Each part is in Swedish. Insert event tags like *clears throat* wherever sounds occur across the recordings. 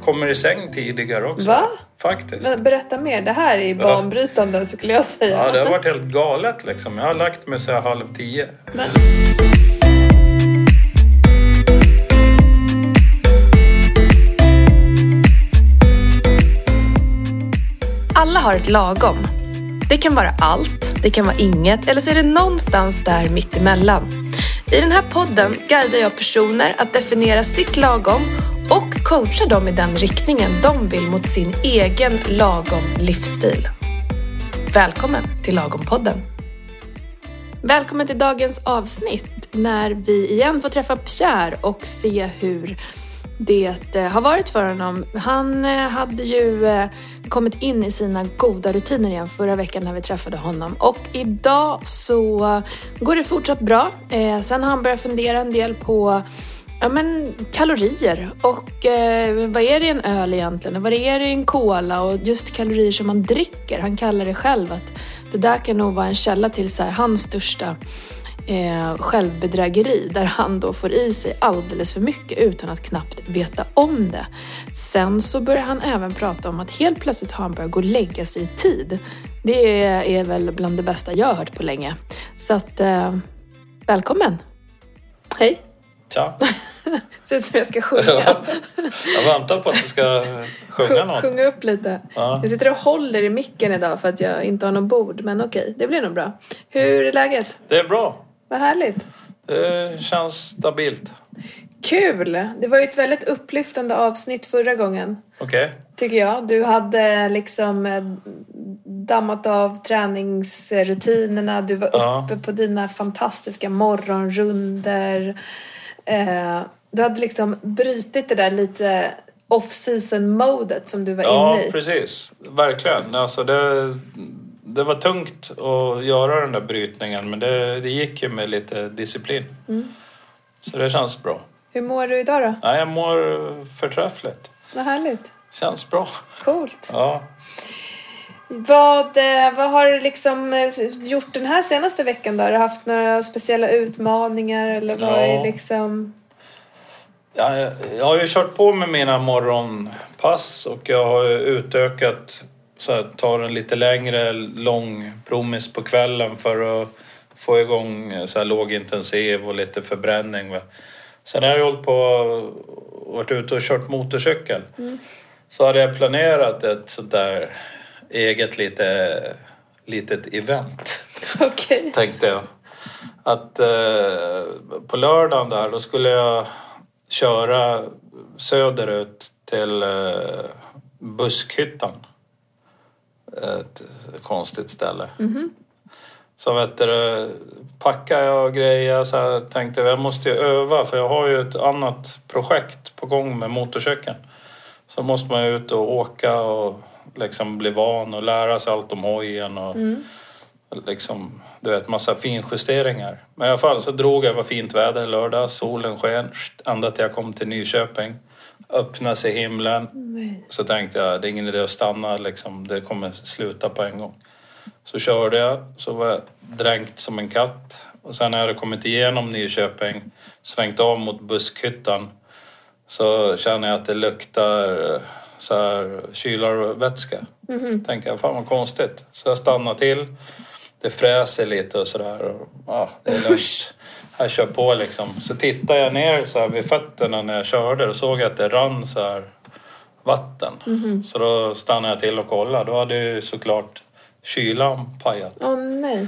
kommer i säng tidigare också. Va? Faktiskt. Men berätta mer. Det här är banbrytande skulle jag säga. Ja, det har varit helt galet liksom. Jag har lagt mig så här halv tio. Men, Alla har ett lagom. Det kan vara allt, det kan vara inget eller så är det någonstans där mittemellan. I den här podden guidar jag personer att definiera sitt lagom coacha coachar dem i den riktningen de vill mot sin egen lagom livsstil. Välkommen till Lagom-podden! Välkommen till dagens avsnitt när vi igen får träffa Pierre och se hur det eh, har varit för honom. Han eh, hade ju eh, kommit in i sina goda rutiner igen förra veckan när vi träffade honom och idag så går det fortsatt bra. Sen har han börjat fundera en del på Ja men kalorier och eh, vad är det i en öl egentligen? Och Vad är det i en cola? Och just kalorier som man dricker. Han kallar det själv att det där kan nog vara en källa till så här, hans största eh, självbedrägeri där han då får i sig alldeles för mycket utan att knappt veta om det. Sen så börjar han även prata om att helt plötsligt har han börjat gå och lägga sig i tid. Det är, är väl bland det bästa jag har hört på länge. Så att, eh, välkommen! Hej! Tja. *laughs* Ser ut som jag ska sjunga. jag väntar på att du ska sjunga något. Sjunga upp lite. Ja. Jag sitter och håller i micken idag för att jag inte har någon bord. Men okej, det blir nog bra. Hur är läget? Det är bra. Vad härligt. Det känns stabilt. Kul! Det var ju ett väldigt upplyftande avsnitt förra gången. Okej. Tycker jag. Du hade liksom eh, dammat av träningsrutinerna. Du var Ja. uppe på dina fantastiska morgonrunder. Eh, du hade liksom brutit det där lite off-season modet som du var Ja, inne i. precis. Verkligen. Alltså det, det var tungt att göra den där brytningen men det, det gick ju med lite disciplin. Mm. Så det känns bra. Hur mår du idag då? Nej, jag mår förträffligt. Vad härligt. Känns bra. Coolt. Ja. Vad, eh, vad har du liksom eh, gjort den här senaste veckan då? Har du haft några speciella utmaningar eller vad Ja. är liksom... Ja, jag, jag har ju kört på med mina morgonpass och jag har utökat så här, tar en lite längre lång promis på kvällen för att få igång så här, lågintensiv och lite förbränning. Sen har jag hållit på och varit ute och kört motorcykel. Så hade jag planerat ett sånt där eget lite, litet event *laughs* Okej. tänkte jag. Att eh, på lördagen där, då skulle jag köra söderut till eh, Buskhyttan. Ett konstigt ställe. Så vet du, packade jag och grejer så här, tänkte jag måste ju öva för jag har ju ett annat projekt på gång med motorcykeln. Så måste man ju ut och åka och liksom bli van och lära sig allt om hojen och liksom, du vet, massa finjusteringar. Men i alla fall så drog jag, var fint väder lördag, solen sken, ända till jag kom till Nyköping. Öppnade sig himlen. Nej. Så tänkte jag, det är ingen idé att stanna liksom, det kommer sluta på en gång. Så körde jag, så var jag dränkt som en katt. Och sen när jag hade kommit igenom Nyköping, svängt av mot Buskhyttan, så känner jag att det luktar så här kylarvätska. Tänker jag, fan vad konstigt. Så jag stannar till. Det fräser lite och sådär. Ja, det är lugnt. Jag kör på liksom. Så tittar jag ner så här vid fötterna när jag körde och såg jag att det rann så här vatten. Så då stannade jag till och kollade. Då hade ju såklart kylan pajat. Åh nej.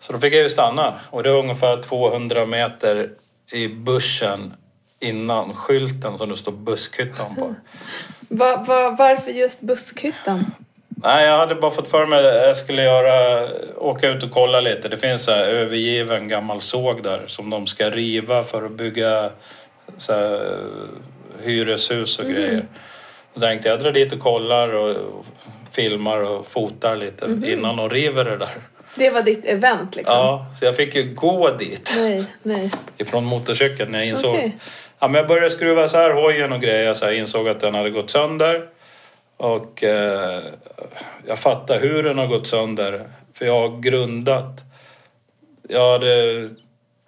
Så då fick jag ju stanna. Och det var ungefär 200 meter i bussen innan skylten som det står Buskhyttan på. *laughs* Va, va, varför just buskhyttan? Nej, jag hade bara fått för mig att jag skulle göra, åka ut och kolla lite. Det finns en övergiven gammal såg där som de ska riva för att bygga så här, hyreshus och grejer. Då tänkte jag, jag drar dit och kollar och, filmar och fotar lite innan de river det där. Det var ditt event liksom? Ja, så jag fick ju gå dit Nej, nej. ifrån motorcykeln när jag insåg. Okej. Ja, men jag började skruva så här hojen och grejer så jag insåg att den hade gått sönder. Och eh, jag fattar hur den har gått sönder. För jag har grundat. Jag hade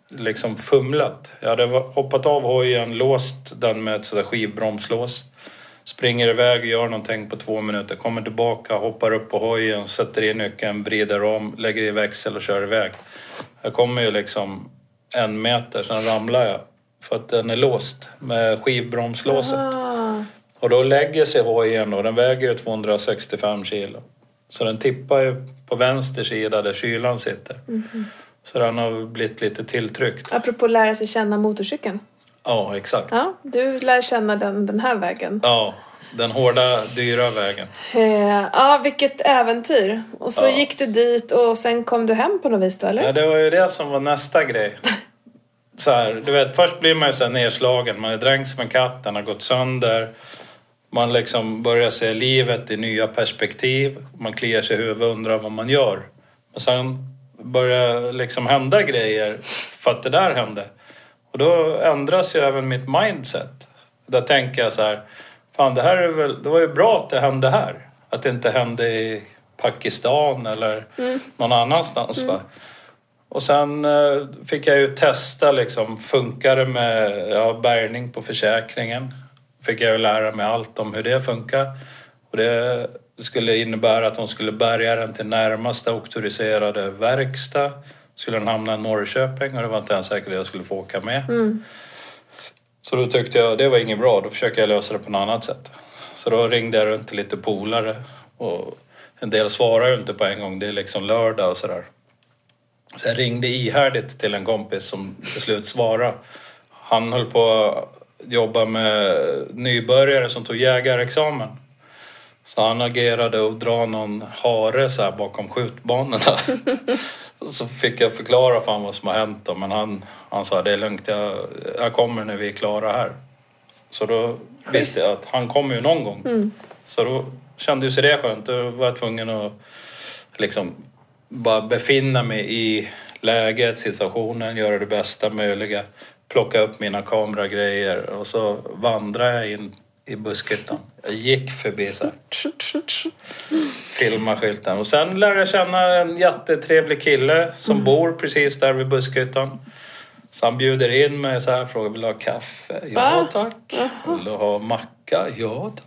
liksom fumlat. Jag hade hoppat av hojen, låst den med ett sådär skivbromslås. Springer iväg och gör någonting på två minuter. Kommer tillbaka, hoppar upp på hojen, sätter i nyckeln, vrider om, lägger i växel och kör iväg. Jag kommer ju liksom en meter, sen ramlar jag. För att den är låst med skivbromslåset. Ah. Och då lägger sig hojen och den väger ju 265 kilo. Så den tippar ju på vänster sida där kylan sitter. Så den har blivit lite tilltryckt. Apropå lära sig känna motorcykeln. Ja, exakt. Ja, du lär känna den den här vägen. Ja, den hårda, dyra vägen. Eh, ja, vilket äventyr. Och så Ja. gick du dit och sen kom du hem på något vis då, eller? Ja, det var ju det som var nästa grej. *laughs* Så här, du vet, först blir man ju så nedslagen. Man är dränkt som en katt, den har gått sönder. Man liksom börjar se livet i nya perspektiv. Man kliar sig i huvudet och undrar vad man gör. Och sen börjar liksom hända grejer för att det där hände. Och då ändras ju även mitt mindset. Där tänker jag så här, fan det här är väl, det var ju bra att det hände här. Att det inte hände i Pakistan eller någon annanstans. Va? Och sen eh, fick jag ju testa liksom, funkar det med ja, bärgning på försäkringen? Fick jag ju lära mig allt om hur det funkar. Och det skulle innebära att de skulle bärga den till närmaste auktoriserade verkstad. Skulle den hamna i Norrköping och det var inte ens säkert att jag skulle få åka med. Så då tyckte jag det var inget bra, då försöker jag lösa det på något annat sätt. Så då ringde jag runt till lite polare och en del svarar ju inte på en gång, det är liksom lördag och sådär. Så jag ringde ihärdigt till en kompis som till slut svarade. Han höll på att jobba med nybörjare som tog jägarexamen. Så han agerade och dra någon hare så här bakom skjutbanorna. *laughs* så fick jag förklara för honom vad som har hänt då, men han, han sa det är lugnt, jag, jag kommer när vi är klara här. Så då visste jag att han kommer ju någon gång. Så då kände ju sig det skönt. Då var jag tvungen att liksom bara befinna mig i läget, situationen, göra det bästa möjliga. Plocka upp mina kameragrejer och så vandrade jag in i buskhyttan. Jag gick förbi så här. Filma skylten. Och sen lärde jag känna en jättetrevlig kille som bor precis där vid buskhyttan. Så han bjuder in mig så här, frågar vill du ha kaffe? Ja Va? tack. Vill du ha macka? Ja tack.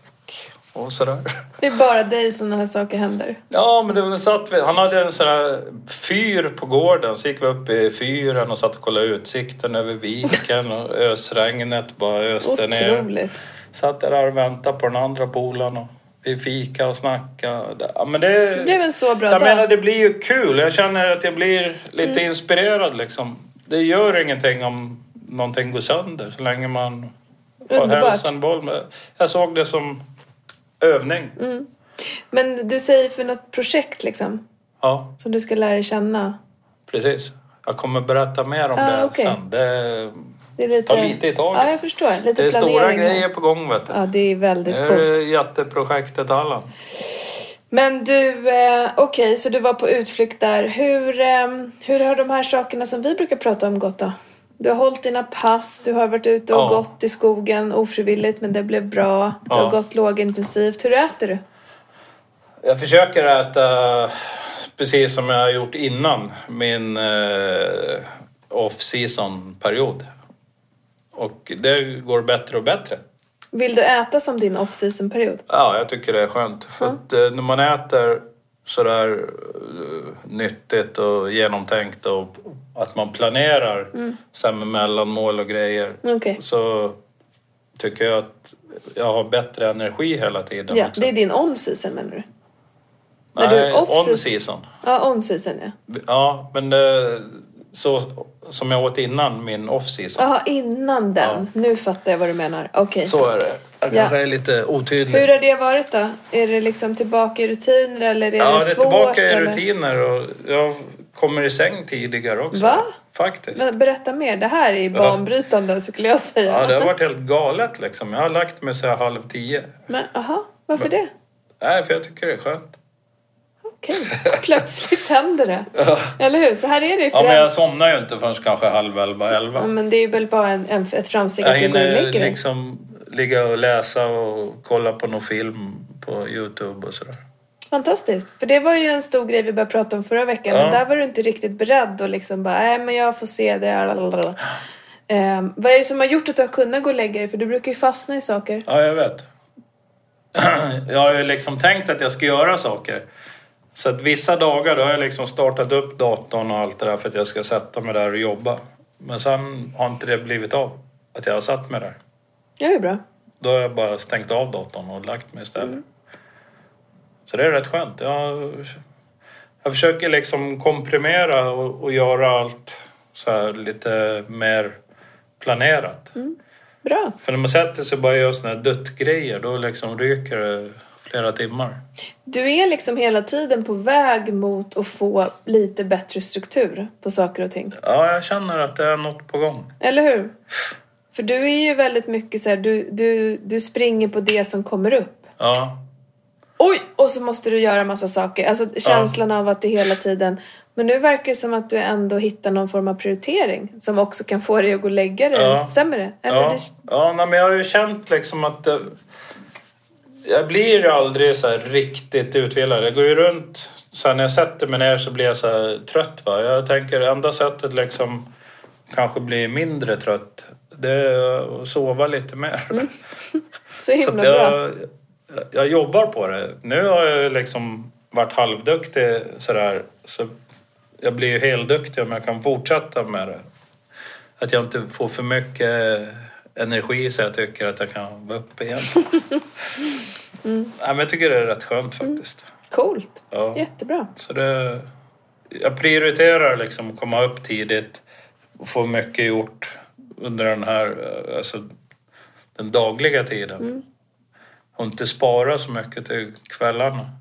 Och sådär. Det är bara dig sådana här saker händer. Ja, men det var satt vi, han hade en sån här fyr på gården. Så gick vi upp i fyren och satt och kollade utsikten över viken och *laughs* ösregnet bara öste ner. Otroligt. Satt där och väntade på den andra polaren och vi fika och snacka. Ja, men det, Det blev en så bra jag dag. menar, det blir ju kul. Jag känner att jag blir lite Mm. inspirerad liksom. Det gör ingenting om någonting går sönder så länge man har Underbart. hälsan i boll. Jag såg det som övning. Mm. Men du säger för något projekt liksom, Ja. som du ska lära dig känna. Precis. Jag kommer berätta mer om Ah, det okej. sen. Det, Det är lite... Ta lite i taget. Ja, jag förstår. Lite det är stora grejer på gång vet du. Ja, det är väldigt det coolt. är jätteprojektet Allan. Men du, eh, okej, så du var på utflykt där. Hur, eh, hur har de här sakerna som vi brukar prata om gått då? Du har hållit dina pass, du har varit ute och Ja. gått i skogen ofrivilligt men det blev bra. Du Ja. har gått lågintensivt. Hur äter du? Jag försöker äta precis som jag har gjort innan min eh, off-season-period. Och det går bättre och bättre. Vill du äta som din off-season-period? Ja, jag tycker det är skönt. För att, eh, när man äter sådär eh, nyttigt och genomtänkt och att man planerar sen med mellanmål och grejer Okej. så tycker jag att jag har bättre energi hela tiden Ja, också. det är din on-season menar du? när du Nej, off-season. on-season. Ja, on-season ja. Ja, men eh, så som jag åt innan min off-season. Jaha, innan den. Nu fattar jag vad du menar. Okej. Så är det. Jag Ja. kanske är lite otydlig. Hur har det varit då? Är det liksom tillbaka i rutiner eller är ja, det det är svårt? tillbaka i rutiner och jag kommer i säng tidigare också. Va? Faktiskt. Men berätta mer. Det här är banbrytande skulle jag säga. Ja, det har varit helt galet liksom. Jag har lagt mig så här halv tio. Men aha, varför det? Nej, för jag tycker det är skönt. Okej, plötsligt händer det. *laughs* Eller hur? Så här är det ju Ja, för men en. jag somnar ju inte förrän kanske halv elva, elva. Ja, men det är väl bara en, en, ett framsteg att du går och lägger dig. liksom ligga och läsa och kolla på någon film på Youtube och sådär. Fantastiskt. För det var ju en stor grej vi började prata om förra veckan. Ja. Men där var du inte riktigt beredd och liksom bara, nej men jag får se det. lalalala." Ehm, vad är det som har gjort att du har kunnat gå och lägga dig? För du brukar ju fastna i saker. Ja, jag vet. *clears throat* jag har ju liksom tänkt att jag ska göra saker. Så att vissa dagar då har jag liksom startat upp datorn och allt det där för att jag ska sätta mig där och jobba. Men sen har inte det blivit av. Att jag har satt mig där. Det är bra. Då har jag bara stängt av datorn och lagt mig istället. Så det är rätt skönt. Jag, jag försöker liksom komprimera och, och göra allt så här lite mer planerat. Bra. För när man sätter sig och bara gör såna här duttgrejer då liksom ryker det flera timmar. Du är liksom hela tiden på väg mot att få lite bättre struktur på saker och ting. Ja, jag känner att det är något på gång. Eller hur? För du är ju väldigt mycket så här, du, du, du springer på det som kommer upp. Ja, Oj! Och så måste du göra massa saker. Alltså känslan av att det hela tiden... Men nu verkar det som att du ändå hittar någon form av prioritering som också kan få dig att gå och lägga dig. Ja. Stämmer det? Eller ja, det... ja nej, men jag har ju känt liksom att det, jag blir aldrig så riktigt utvilad. Jag går ju runt, så när jag sätter mig ner så blir jag så trött. Va? Jag tänker enda sättet liksom kanske bli mindre trött det är att sova lite mer. Så *laughs* Så himla att bra. jag, jag jobbar på det. Nu har jag liksom varit halvduktig sådär. Så jag blir ju helduktig om jag kan fortsätta med det. Att jag inte får för mycket energi så jag tycker att jag kan vara uppe igen. *laughs* *laughs* Nej, men jag tycker det är rätt skönt faktiskt. Coolt. Ja. Jättebra. Så det, jag prioriterar liksom att komma upp tidigt och få mycket gjort under den här, eh, alltså den dagliga tiden. Och inte spara så mycket till kvällarna.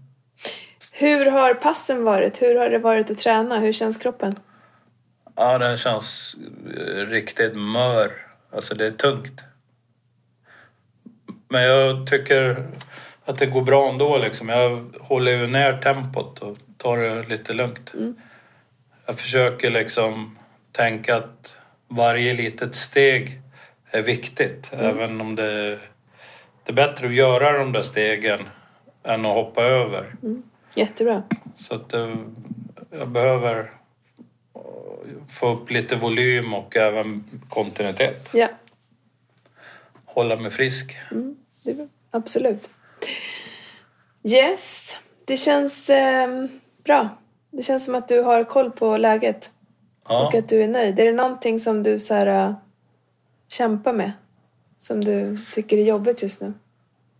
Hur har passen varit? Hur har det varit att träna? Hur känns kroppen? Ja, den känns eh, riktigt mör. Alltså det är tungt. Men jag tycker att det går bra ändå liksom. Jag håller ju ner tempot och tar det lite lugnt. Jag försöker liksom tänka att varje litet steg är viktigt. Även om det, det är bättre att göra de där stegen än att hoppa över. Jättebra. Så att eh, jag behöver eh, få upp lite volym och även kontinuitet. Ja, Hålla mig frisk. det är bra. absolut. Yes, det känns eh, bra. Det känns som att du har koll på läget Ja. och att du är nöjd. Är det någonting som du så här, äh, kämpar med? Som du tycker är jobbigt just nu?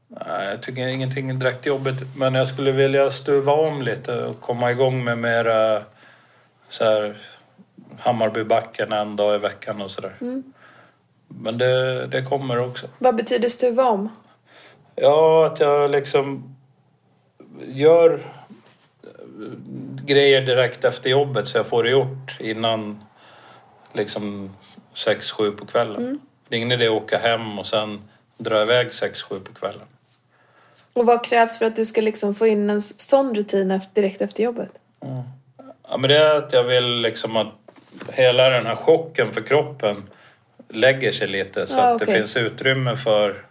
Nej, jag tycker ingenting är direkt jobbigt. Men jag skulle vilja stuva om lite och komma igång med mera så här Hammarbybacken en dag i veckan och sådär. Men det, det kommer också. Vad betyder stuva om? Ja, att jag liksom gör grejer direkt efter jobbet så jag får det gjort innan liksom 6-7 på kvällen. Det är ingen idé att åka hem och sen dra iväg 6-7 på kvällen. Och vad krävs för att du ska liksom få in en sån rutin direkt efter jobbet? Ja, men det är att jag vill liksom att hela den här chocken för kroppen lägger sig lite så Ja, att det okej. finns utrymme för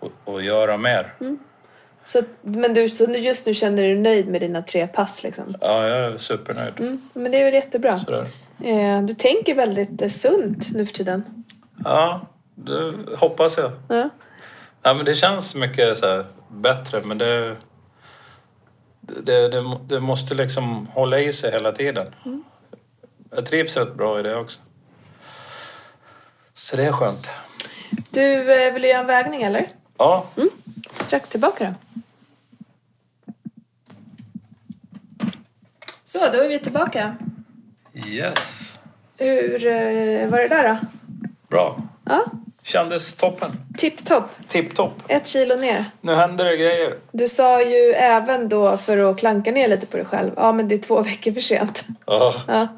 att, att göra mer. Så, men du, så just nu känner du dig nöjd med dina tre pass liksom? Ja, jag är supernöjd. Mm, men det är väl jättebra. Sådär. Eh, du tänker väldigt eh, sunt nu för tiden. Ja, det hoppas jag. Ja. Ja, men det känns mycket så bättre men det, det, det, det måste liksom hålla i sig hela tiden. Jag trivs rätt bra i det också. Så det är skönt. Du, eh, vill du göra en vägning eller? Ja, Strax tillbaka då. Så, då är vi tillbaka. yes. Hur eh, var det där då? Bra. Ja, Kändes toppen. tipptopp. Tipptopp. Ett kilo ner. Nu händer det grejer. Du sa ju även då, för att klanka ner lite på dig själv, ja men det är två *laughs* veckor för sent. Ja, Ja,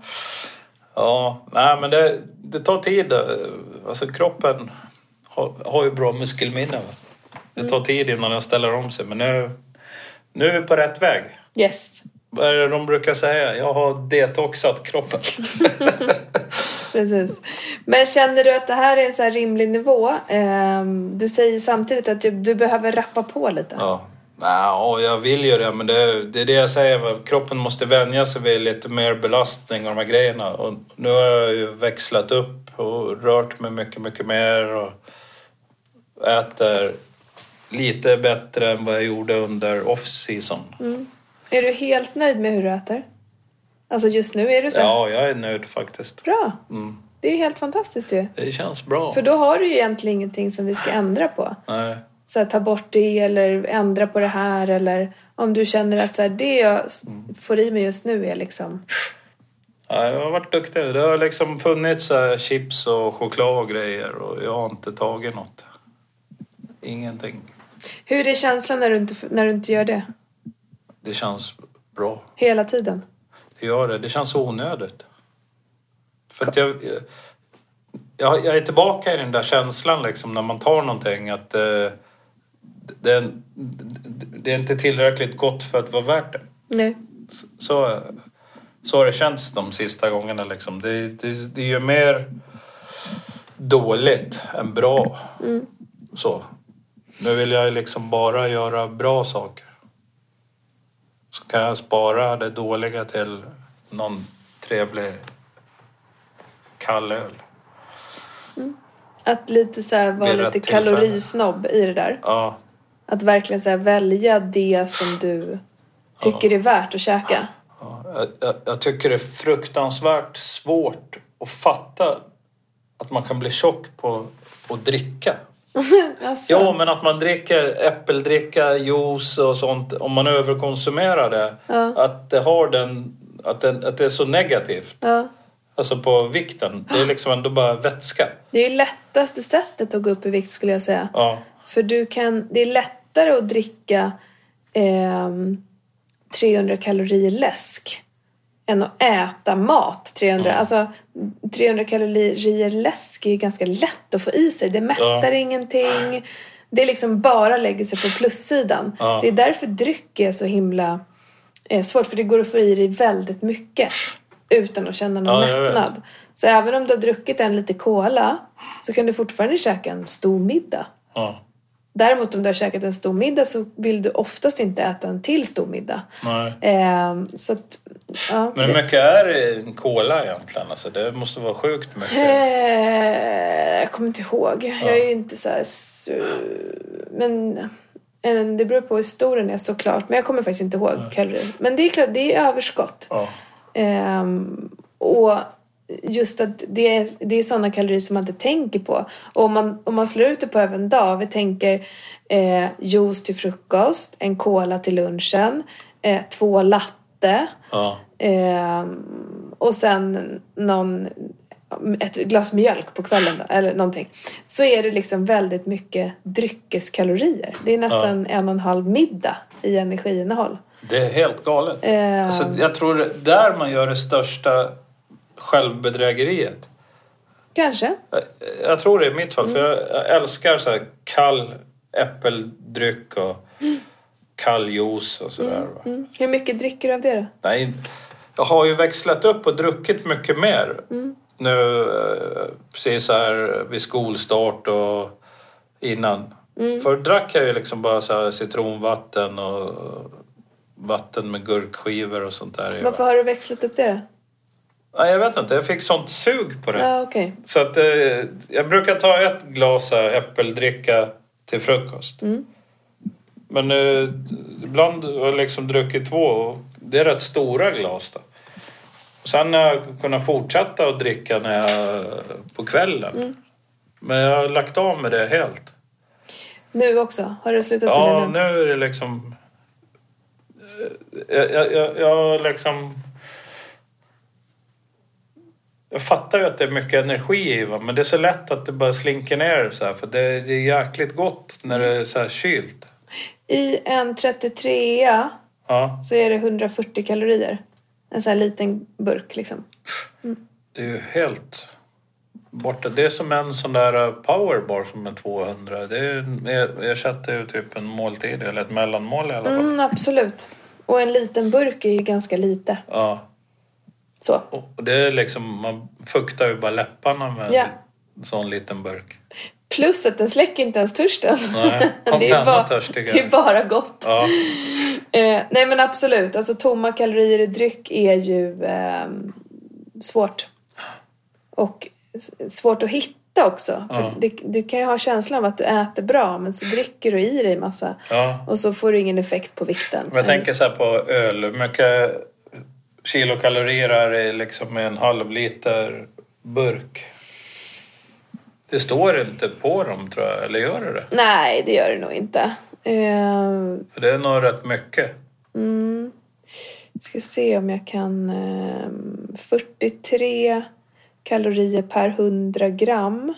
ja. nej men det, det tar tid. Alltså kroppen har, har ju bra muskelminne. Det tar tid innan den ställer om sig men nu, nu är vi på rätt väg. yes. Vad är det de brukar säga? Jag har detoxat kroppen. *laughs* Precis. Men känner du att det här är en så här rimlig nivå? Ehm, du säger samtidigt att du, du behöver rappa på lite. Ja. Ja, jag vill ju det, men det, det är det jag säger. Kroppen måste vänja sig vid lite mer belastning och de här grejerna. Och nu har jag ju växlat upp och rört mig mycket, mycket mer och äter lite bättre än vad jag gjorde under off-season. Är du helt nöjd med hur du äter? Alltså just nu är du så? Ja, jag är nöjd faktiskt. Bra! Mm. Det är helt fantastiskt ju. Det känns bra. För då har du ju egentligen ingenting som vi ska ändra på. Nej. Så här, ta bort det eller ändra på det här eller om du känner att så här, det jag s- får i mig just nu är liksom... Ja, jag har varit duktig. Det har liksom funnits så här chips och choklad och grejer och jag har inte tagit något. Ingenting. Hur är känslan när du inte, när du inte gör det? Det känns bra. Hela tiden? Det gör det. Det känns onödigt. För att jag, jag, jag är tillbaka i den där känslan liksom när man tar någonting att eh, det, är- det är inte tillräckligt gott för att vara värt det. Nej. Så, så har det känts de sista gångerna liksom. Det, det, det är ju mer dåligt än bra. Så. Nu vill jag liksom bara göra bra saker. Så kan jag spara det dåliga till någon trevlig kall öl. Att lite så här vara lite kalorisnobb i det där. Ja, Att verkligen så välja det som du tycker är värt att käka. ja. Jag, jag, jag tycker det är fruktansvärt svårt att fatta att man kan bli tjock på att dricka. *laughs* Alltså, Ja, men att man dricker äppeldricka, juice och sånt, om man överkonsumerar det, Ja. att det har den, att, den, att det är så negativt. ja. Alltså på vikten. Det är liksom ändå bara vätska. Det är ju lättaste sättet att gå upp i vikt skulle jag säga. Ja, För du kan, det är lättare att dricka ehm, 300 kalorier läsk än att äta mat. 300, alltså, 300 kalorier läsk är ganska lätt att få i sig. Det mättar Ja. ingenting. Det liksom bara lägger sig på plussidan. Ja. Det är därför dryck är så himla eh, svårt. För det går att få i dig väldigt mycket utan att känna någon Ja, mättnad. Så även om du har druckit en lite cola så kan du fortfarande käka en stor middag. Ja. Däremot om du har käkat en stor middag så vill du oftast inte äta en till stor middag. Nej. Ehm, så att, ja. Men hur mycket är en cola egentligen? Alltså, det måste vara sjukt mycket. Eh, jag kommer inte ihåg. Jag är inte så här... Men eh, det beror på hur stor den är såklart. Men jag kommer faktiskt inte ihåg kalorier. Men det är klart, det är överskott. Ja. Ehm, och just att det är, det är sådana kalorier som man inte tänker på. Och om man, om man slår ut det på över en dag. Vi tänker eh, juice till frukost, en cola till lunchen, eh, två latte. Ja. Ehm, och sen någon, ett glas mjölk på kvällen då, eller någonting. Så är det liksom väldigt mycket dryckeskalorier. Det är nästan en och en halv middag i energiinnehåll. Det är helt galet. Ehm, Alltså, jag tror det är där man gör det största självbedrägeriet. Kanske. Jag, jag tror det i mitt fall, för jag, jag älskar så kall äppeldryck och kall juice och sådär. va. Mm. Hur mycket dricker du av det då? Nej, jag har ju växlat upp och druckit mycket mer. Nu eh, precis så här vid skolstart och innan. Förr drack jag ju liksom bara så citronvatten och vatten med gurkskivor och sånt där. Varför har du växlat upp det då? Nej, jag vet inte, jag fick sånt sug på det. Ja, okej. Så att eh, jag brukar ta ett glas här äppeldricka till frukost. Men eh, ibland har jag liksom druckit två och det är rätt stora glas då. Sen har jag kunnat fortsätta att dricka när jag, på kvällen. Men jag har lagt av med det helt. Nu också? Har du slutat med Ja, det nu? nu är det liksom... eh, Jag, jag, jag, jag liksom... Jag fattar ju att det är mycket energi i va? men det är så lätt att det bara slinker ner så här, för det, det är jäkligt gott när det är så här kylt. I en 33 Ja, så är det 140 kalorier. En sån här liten burk liksom. det är ju helt borta. Det är som en sån där powerbar som är 200. Det är, ersätter ju typ en måltid eller ett mellanmål i alla fall. Mm, absolut. Och en liten burk är ju ganska lite. Ja. Så. Och det är liksom, man fuktar ju bara läpparna med Ja. en sån liten burk. Plus att den släcker inte ens törsten. Nej, *laughs* det, är bara, det är bara gott. Ja, Eh, nej men absolut, alltså tomma kalorier i dryck är ju eh, svårt. Och svårt att hitta också. Ja. det, du kan ju ha känslan av att du äter bra men så dricker du i dig massa. Ja. Och så får du ingen effekt på vikten. Men jag tänker så här på öl. Hur mycket kilokalorier är det liksom i en halv liter burk? Det står inte på dem tror jag, eller gör det det? Nej, det gör det nog inte. Eh, För det är nog rätt mycket. mm, ska se om jag kan... Eh, 43 kalorier per 100 gram.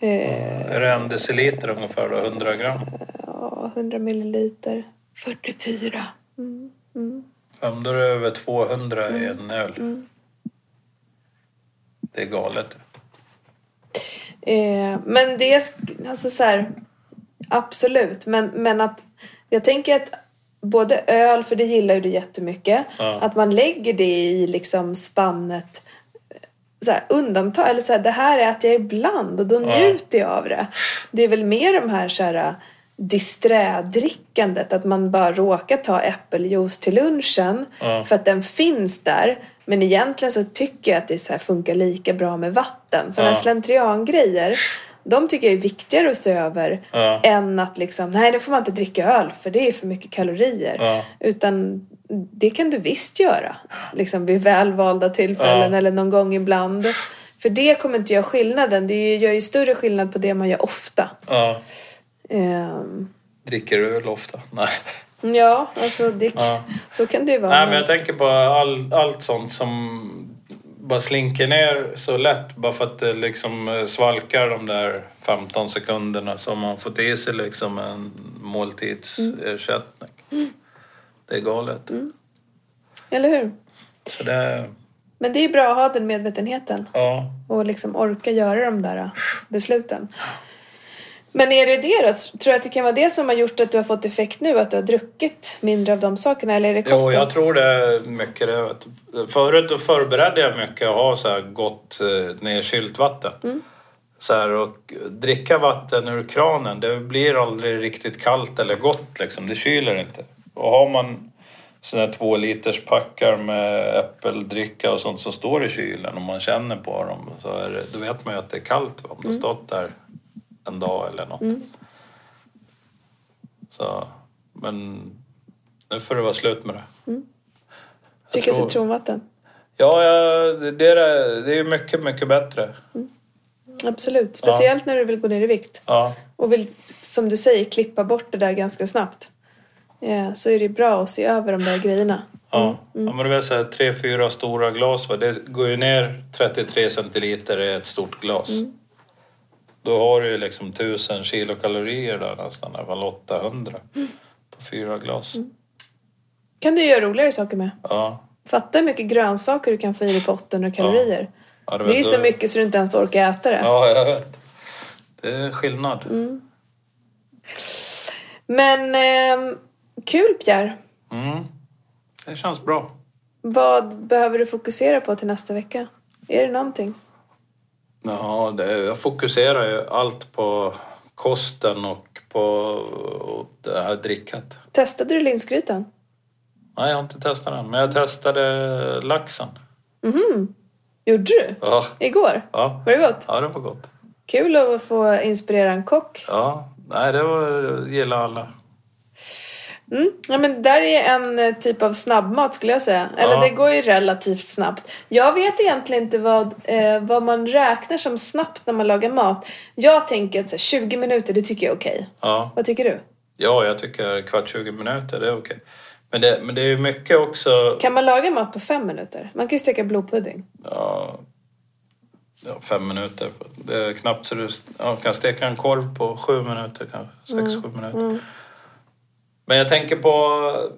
Eh, Är det en deciliter ungefär då? 100 gram? ja, 100 milliliter. 44. Mm, mm. Om då är det över 200 i en öl. Mm. Det är galet. Eh, men det är alltså så här, absolut. Men, men att jag tänker att både öl, för det gillar ju du jättemycket, Ja. att man lägger det i liksom spannet så här, undantag, eller så här, det här äter jag ibland och då Ja. njuter jag av det. Det är väl mer de här så här disträdrickandet, att man bara råkar ta äppeljuice till lunchen Ja. för att den finns där. Men egentligen så tycker jag att det så här funkar lika bra med vatten. Sådana Ja. slentriangrejer, de tycker jag är viktigare att se över Ja. än att liksom, nej nu får man inte dricka öl för det är för mycket kalorier. Utan det kan du visst göra. Liksom vid välvalda tillfällen eller någon gång ibland. För det kommer inte göra skillnaden. Det gör ju större skillnad på det man gör ofta. Ehm, Dricker du öl ofta? *laughs* Nej. ja, alltså det, Ja. så kan det ju vara. Nej, men jag tänker på all, allt sånt som bara slinker ner så lätt bara för att det liksom eh, svalkar de där 15 sekunderna som man fått i sig liksom en måltidsersättning. Det är galet. Eller hur? Så det, Men det är bra att ha den medvetenheten. ja. och liksom orka göra de där äh, besluten. Men är det det då? Tror du att det kan vara det som har gjort att du har fått effekt nu? Att du har druckit mindre av de sakerna? Eller är det kosten? Jo, jag tror det är mycket det. Förut då förberedde jag mycket att ha så här gott eh, nedkylt vatten. Så här, och dricka vatten ur kranen, det blir aldrig riktigt kallt eller gott liksom. Det kyler inte. Och har man sådana här två liters packar med äppeldricka och sånt som står i kylen och man känner på dem så är det, då vet man ju att det är kallt om det har stått där en dag eller något. Så, men nu får det vara slut med det. Jag Dricka tror- citronvatten? Ja, ja det, det, är, det är mycket, mycket bättre. Absolut. Speciellt när du vill gå ner i vikt. Ja, Och vill, som du säger, klippa bort det där ganska snabbt. Ja, så är det bra att se över de där grejerna. ja. ja men du vet så här, tre, fyra stora glas, va? det går ju ner 33 centiliter i ett stort glas. Då har du ju liksom 1000 kilokalorier där nästan, i fall 800 på fyra glas. kan du göra roligare saker med. Ja. Fatta hur mycket grönsaker du kan få i dig på 800 kalorier. Ja, du Det är ju så mycket så du inte ens orkar äta det. Ja, jag vet. Det är skillnad. Men ehm, kul Pierre. Mm. Det känns bra. Vad behöver du fokusera på till nästa vecka? Är det någonting? Ja, det, jag fokuserar ju allt på kosten och på och det här drickat. Testade du linsgrytan? Nej, jag har inte testat den, men jag testade laxen. Gjorde du? Ja, Igår? ja, Var det gott? ja det var gott. Kul att få inspirera en kock. Ja, nej, det var, gillar alla. Mm. Ja, men där är en eh, typ av snabbmat skulle jag säga. Eller Ja. det går ju relativt snabbt. Jag vet egentligen inte vad, eh, vad man räknar som snabbt när man lagar mat. Jag tänker att så här, 20 minuter, det tycker jag är okej. Ja, Vad tycker du? ja jag tycker kvart 20 minuter, det är okej. Men det, men det är ju mycket också... Kan man laga mat på fem minuter? Man kan ju steka blodpudding. Ja, ja, fem minuter. Det är knappt så du ja, kan steka en korv på sju minuter kanske. Sex, sju minuter. Men jag tänker på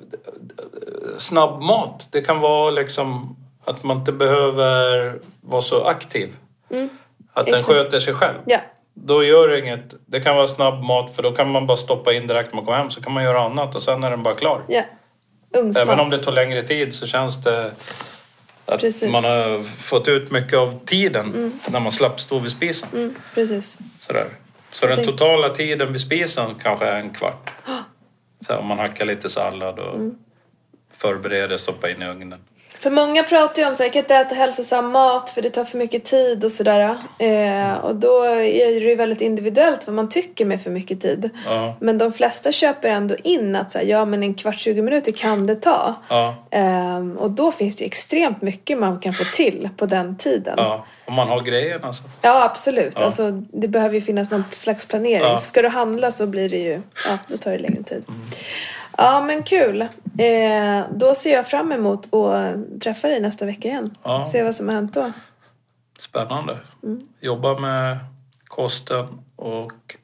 snabbmat. Det kan vara liksom att man inte behöver vara så aktiv. Att den sköter sig själv. Ja. Då gör det inget. Det kan vara snabbmat för då kan man bara stoppa in direkt när man kommer hem så kan man göra annat och sen är den bara klar. Ja. Även om det tar längre tid så känns det att Precis. man har fått ut mycket av tiden när man slapp stå vid spisen. Mm, precis. Sådär. Så den tänk- totala tiden vid spisen kanske är en kvart. Så här, om man hackar lite sallad och Mm. förbereder, stoppa in i ugnen. För många pratar ju om så här, jag kan inte äta hälsosam mat för det tar för mycket tid och sådär. Eh, och då är det ju väldigt individuellt vad man tycker med för mycket tid. Ja. Men de flesta köper ändå in att så här, ja men en kvart, 20 minuter kan det ta. Ja. Ehm, och då finns det ju extremt mycket man kan få till på den tiden. Ja. Om man har grejen alltså. Ja, absolut. Ja. Alltså, det behöver ju finnas någon slags planering. Ska du handla så blir det ju, ja, då tar det längre tid. Ja, men kul. Eh, då ser jag fram emot att träffa dig nästa vecka igen. Ja. Se vad som har hänt då. Spännande. Jobba med kosten och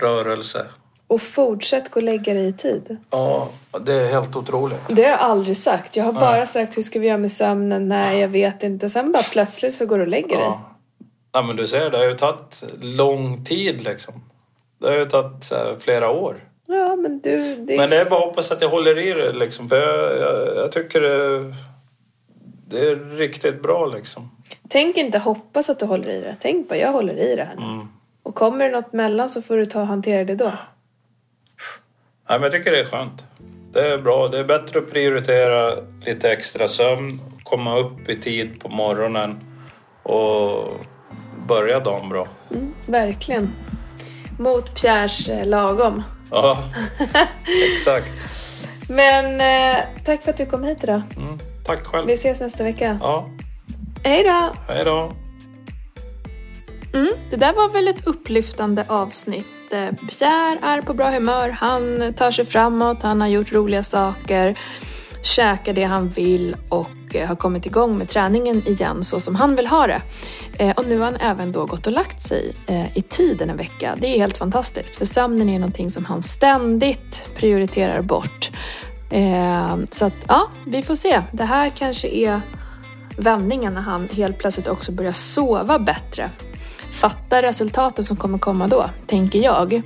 rörelse. Och fortsätt gå och lägga dig i tid. Ja, det är helt otroligt. Det har jag aldrig sagt. Jag har bara sagt hur ska vi göra med sömnen? Nej, jag vet inte. Sen bara plötsligt så går du och lägger dig. Ja. ja, men du ser, det har ju tagit lång tid liksom. Det har ju tagit flera år. Ja, men du... Det är... Men det är bara att hoppas att jag håller i det liksom. För jag, jag, jag tycker det, det är riktigt bra liksom. Tänk inte hoppas att du håller i det. Tänk bara, jag håller i det här nu. Mm. Och kommer det något mellan så får du ta och hantera det då. Nej, men jag tycker det är skönt. Det är bra. Det är bättre att prioritera lite extra sömn, komma upp i tid på morgonen och börja dagen bra. Mm, verkligen. Mot Pierres eh, lagom. Ja, *laughs* exakt. Men eh, tack för att du kom hit idag. Mm. Tack själv. Vi ses nästa vecka. Ja, Hej då! hej då. Mm, det där var väl ett upplyftande avsnitt. Eh, Pierre är på bra humör, han tar sig framåt, han har gjort roliga saker, käkar det han vill och eh, har kommit igång med träningen igen så som han vill ha det. Eh, och nu har han även då gått och lagt sig eh, i tiden en vecka. Det är helt fantastiskt för sömnen är någonting som han ständigt prioriterar bort. Så att ja, vi får se. Det här kanske är vändningen när han helt plötsligt också börjar sova bättre. Fatta resultaten som kommer komma då, tänker jag.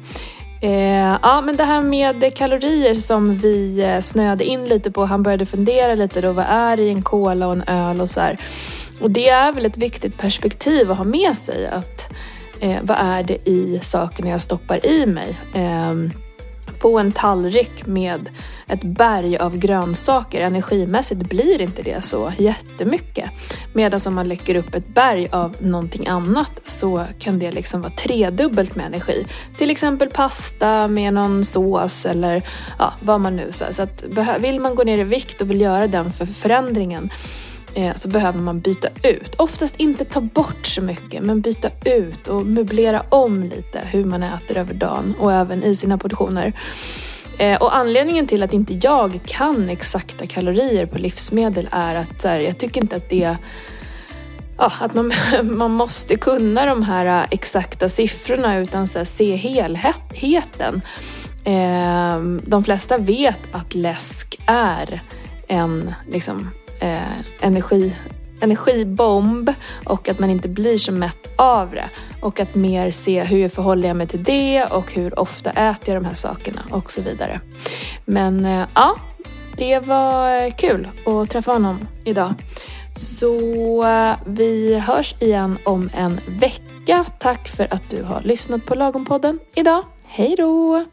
Eh, ja, men det här med kalorier som vi eh, snöade in lite på. Han började fundera lite då, vad är i en cola och en öl och så här. Och det är väl ett viktigt perspektiv att ha med sig. Att eh, vad är det i sakerna jag stoppar i mig? Eh, på en tallrik med ett berg av grönsaker. Energimässigt blir inte det så jättemycket. Medan om man läcker upp ett berg av någonting annat så kan det liksom vara tredubbelt med energi. Till exempel pasta med någon sås eller ja, vad man nu säger. Så att vill man gå ner i vikt och vill göra den för förändringen Eh, så behöver man byta ut. Oftast inte ta bort så mycket, men byta ut och möblera om lite hur man äter över dagen och även i sina portioner. Eh, och anledningen till att inte jag kan exakta kalorier på livsmedel är att här, jag tycker inte att det Ja, att man, *laughs* man måste kunna de här exakta siffrorna utan så här, se helheten. Eh, de flesta vet att läsk är en liksom, eh, energi, energibomb och att man inte blir så mätt av det. Och att mer se hur förhåller jag mig till det och hur ofta äter jag de här sakerna och så vidare. Men eh, ja, det var eh, kul att träffa honom idag. Så eh, vi hörs igen om en vecka. Tack för att du har lyssnat på Lagompodden idag. Hej då!